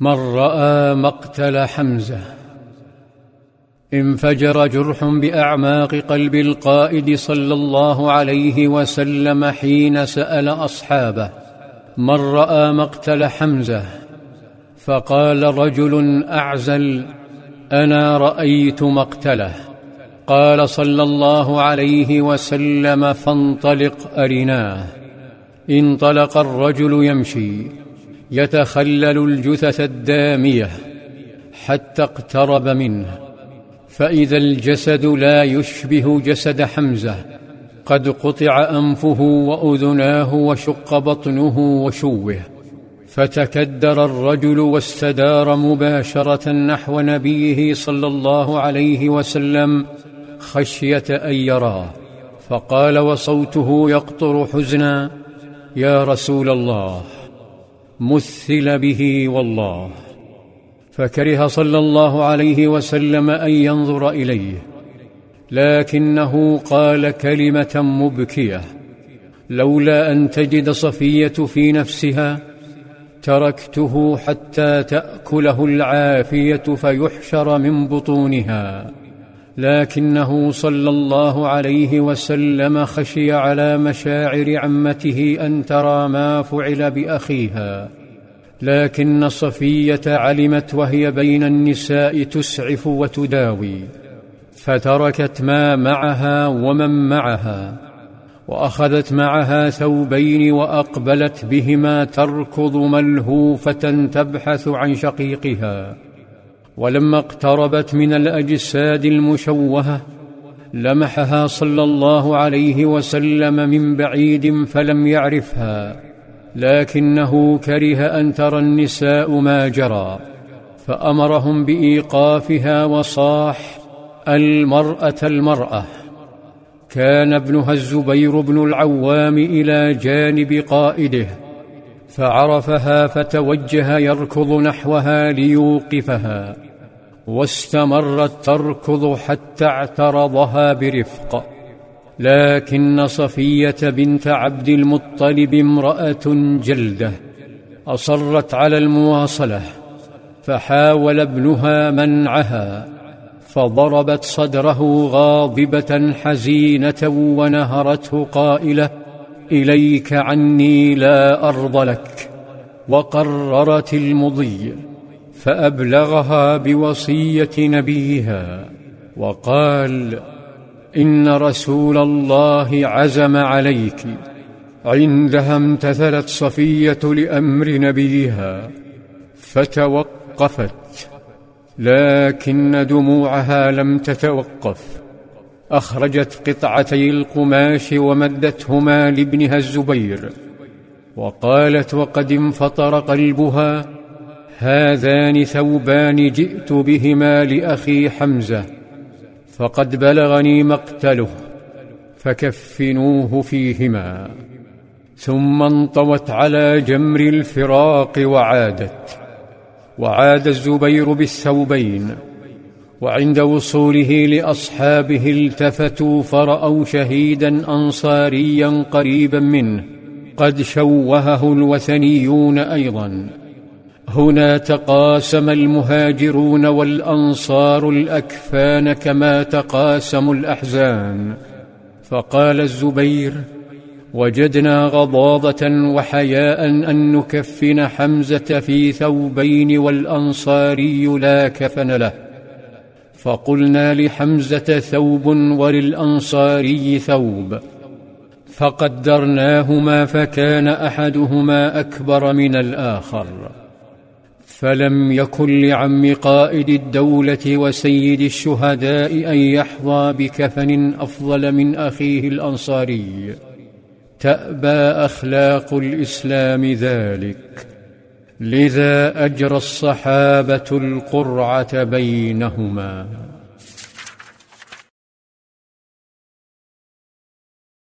من رأى مقتل حمزة انفجر جرح بأعماق قلب القائد صلى الله عليه وسلم حين سأل أصحابه من رأى مقتل حمزة فقال رجل أعزل أنا رأيت مقتله. قال صلى الله عليه وسلم فانطلق أرناه. انطلق الرجل يمشي. يتخلل الجثث الدامية حتى اقترب منه. فإذا الجسد لا يشبه جسد حمزة قد قطع أنفه وأذناه وشق بطنه وشوه. فتكدر الرجل واستدار مباشرة نحو نبيه صلى الله عليه وسلم خشية أن يراه. فقال وصوته يقطر حزنا يا رسول الله. مثل به والله. فكره صلى الله عليه وسلم أن ينظر إليه لكنه قال كلمة مبكية. لولا أن تجد صفية في نفسها تركته حتى تأكله العافية فيحشر من بطونها. لكنه صلى الله عليه وسلم خشي على مشاعر عمته أن ترى ما فعل بأخيها. لكن صفية علمت وهي بين النساء تسعف وتداوي. فتركت ما معها ومن معها. وأخذت معها ثوبين وأقبلت بهما تركض ملهوفة تبحث عن شقيقها. ولما اقتربت من الأجساد المشوهة لمحها صلى الله عليه وسلم من بعيد فلم يعرفها لكنه كره أن ترى النساء ما جرى فأمرهم بإيقافها وصاح المرأة المرأة. كان ابنها الزبير بن العوام إلى جانب قائده فعرفها فتوجه يركض نحوها ليوقفها واستمرت تركض حتى اعترضها برفق. لكن صفية بنت عبد المطلب امرأة جلدة أصرت على المواصلة فحاول ابنها منعها فضربت صدره غاضبة حزينة ونهرته قائلة إليك عني لا أرض لك وقررت المضي فأبلغها بوصية نبيها وقال إن رسول الله عزم عليك عندها امتثلت صفية لأمر نبيها فتوقفت لكن دموعها لم تتوقف. أخرجت قطعتي القماش ومدتهما لابنها الزبير وقالت وقد انفطر قلبها هذان ثوبان جئت بهما لأخي حمزة فقد بلغني مقتله فكفنوه فيهما ثم انطوت على جمر الفراق وعادت وعاد الزبير بالثوبين. وعند وصوله لأصحابه التفتوا فرأوا شهيدا أنصاريا قريبا منه قد شوهه الوثنيون أيضا. هنا تقاسم المهاجرون والأنصار الأكفان كما تقاسموا الأحزان. فقال الزبير وجدنا غضاضة وحياء أن نكفن حمزة في ثوبين والأنصاري لا كفن له. فقلنا لحمزة ثوب وللأنصاري ثوب. فقدرناهما فكان أحدهما أكبر من الآخر. فلم يكن لعم قائد الدولة وسيد الشهداء أن يحظى بكفن أفضل من أخيه الأنصاري. تأبى أخلاق الإسلام ذلك. لذا أجرى الصحابة القرعة بينهما.